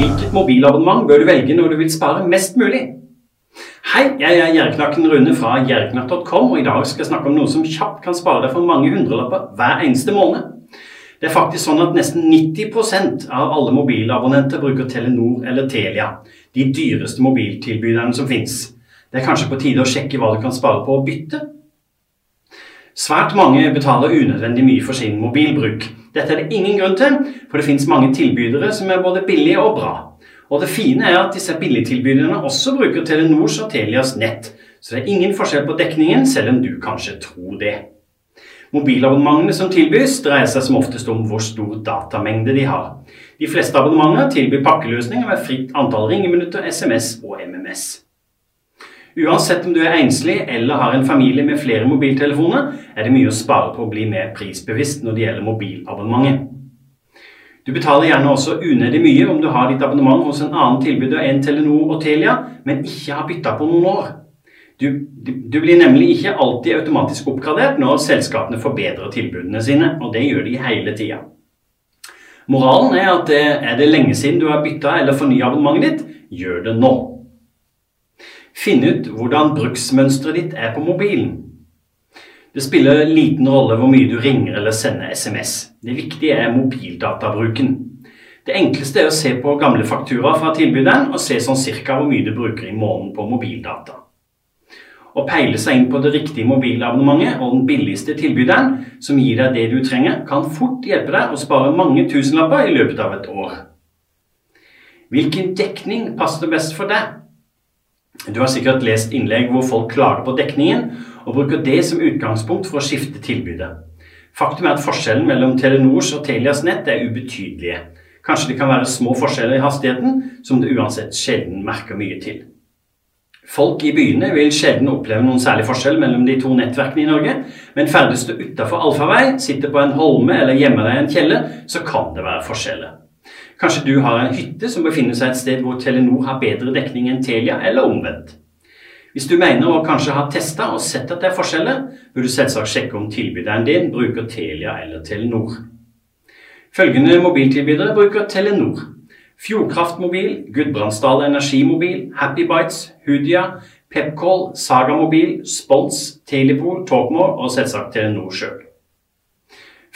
Hvilket mobilabonnement bør du velge når du vil spare mest mulig? Hei, jeg er Gjerknakken Rune fra gjerknakk.com, og i dag skal jeg snakke om noe som kjapt kan spare deg for mange hundrelapper hver eneste måned. Det er faktisk sånn at nesten 90% av alle mobilabonnenter bruker Telenor eller Telia, de dyreste mobiltilbyderne som finnes. Det er kanskje på tide å sjekke hva du kan spare på å bytte? Svært mange betaler unødvendig mye for sin mobilbruk. Dette er det ingen grunn til, for det finnes mange tilbydere som er både billige og bra. Og det fine er at disse billigtilbyderne også bruker Telenors og Telias nett, så det er ingen forskjell på dekningen, selv om du kanskje tror det. Mobilabonnementene som tilbys, dreier seg som oftest om hvor stor datamengde de har. De fleste abonnementer tilbyr pakkeløsninger med fritt antall ringeminutter, SMS og MMS. Uansett om du er enslig eller har en familie med flere mobiltelefoner, er det mye å spare på å bli mer prisbevisst når det gjelder mobilabonnementet. Du betaler gjerne også unødig mye om du har ditt abonnement hos en annen tilbyder enn Telenor og Telia, men ikke har bytta på noen år. Du, du, blir nemlig ikke alltid automatisk oppgradert når selskapene forbedrer tilbudene sine, og det gjør de hele tida. Moralen er at det, er det lenge siden du har bytta eller fornya abonnementet ditt, gjør det nå. Finn ut hvordan bruksmønsteret ditt er på mobilen. Det spiller liten rolle hvor mye du ringer eller sender SMS. Det viktige er mobildatabruken. Det enkleste er å se på gamle fakturaer fra tilbyderen og se sånn cirka hvor mye du bruker i måneden på mobildata. Å peile seg inn på det riktige mobilabonnementet og den billigste tilbyderen som gir deg det du trenger, kan fort hjelpe deg å spare mange tusenlapper i løpet av et år. Hvilken dekning passer best for deg? Du har sikkert lest innlegg hvor folk klager på dekningen, og bruker det som utgangspunkt for å skifte tilbudet. Faktum er at forskjellen mellom Telenors og Telias nett er ubetydelige. Kanskje det kan være små forskjeller i hastigheten, som det uansett sjelden merker mye til. Folk i byene vil sjelden oppleve noen særlig forskjell mellom de to nettverkene i Norge, men ferdes du utafor allfarvei, sitter på en holme eller gjemmer deg i en kjeller, så kan det være forskjeller. Kanskje du har en hytte som befinner seg et sted hvor Telenor har bedre dekning enn Telia, eller omvendt. Hvis du mener å kanskje ha testa og sett at det er forskjeller, bør du selvsagt sjekke om tilbyderen din bruker Telia eller Telenor. Følgende mobiltilbydere bruker Telenor. Fjordkraftmobil, Gudbrandsdal Energimobil, Happy Bites, Hudia, Pepcall, Sagamobil, Spons, Telepol, Talkmore og selvsagt Telenor sjøl.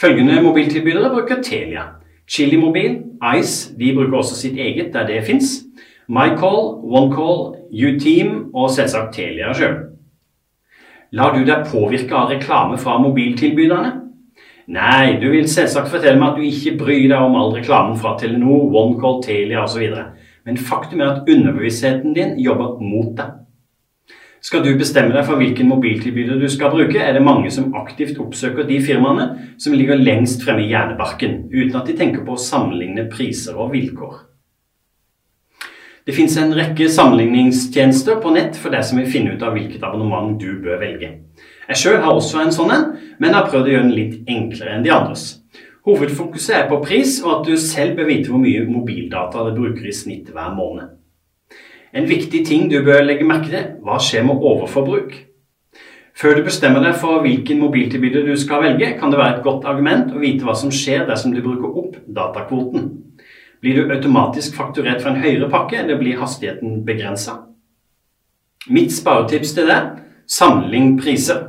Følgende mobiltilbydere bruker Telia. Chilimobil, Ice, de bruker også sitt eget der det fins. MyCall, OneCall, Uteam og selvsagt Telia sjøl. Lar du deg påvirke av reklame fra mobiltilbyderne? Nei, du vil selvsagt fortelle meg at du ikke bryr deg om all reklamen fra Telenor, OneCall, Telia osv. Men faktum er at underbevisstheten din jobber mot deg. Skal du bestemme deg for hvilken mobiltilbyder du skal bruke, er det mange som aktivt oppsøker de firmaene som ligger lengst fremme i hjernebarken, uten at de tenker på å sammenligne priser og vilkår. Det fins en rekke sammenligningstjenester på nett for deg som vil finne ut av hvilket abonnement du bør velge. Jeg sjøl har også en sånn en, men har prøvd å gjøre den litt enklere enn de andres. Hovedfokuset er på pris, og at du selv bør vite hvor mye mobildata du bruker i snitt hver måned. En viktig ting du bør legge merke til, hva skjer med overforbruk? Før du bestemmer deg for hvilken mobiltilbyder du skal velge, kan det være et godt argument å vite hva som skjer dersom du bruker opp datakvoten. Blir du automatisk fakturert for en høyere pakke, eller blir hastigheten begrensa? Mitt sparetips til deg samling priser.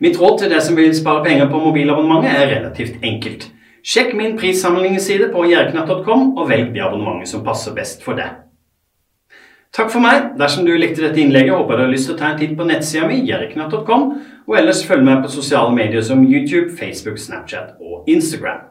Mitt råd til deg som vil spare penger på mobilabonnementet, er relativt enkelt. Sjekk min prissamlingsside på jerknatt.com, og velg det abonnementet som passer best for deg. Takk for meg. Dersom du likte dette innlegget, håper du har lyst til å ta en titt på nettsida mi, jerknatt.com, og ellers følg med på sosiale medier som YouTube, Facebook, Snapchat og Instagram.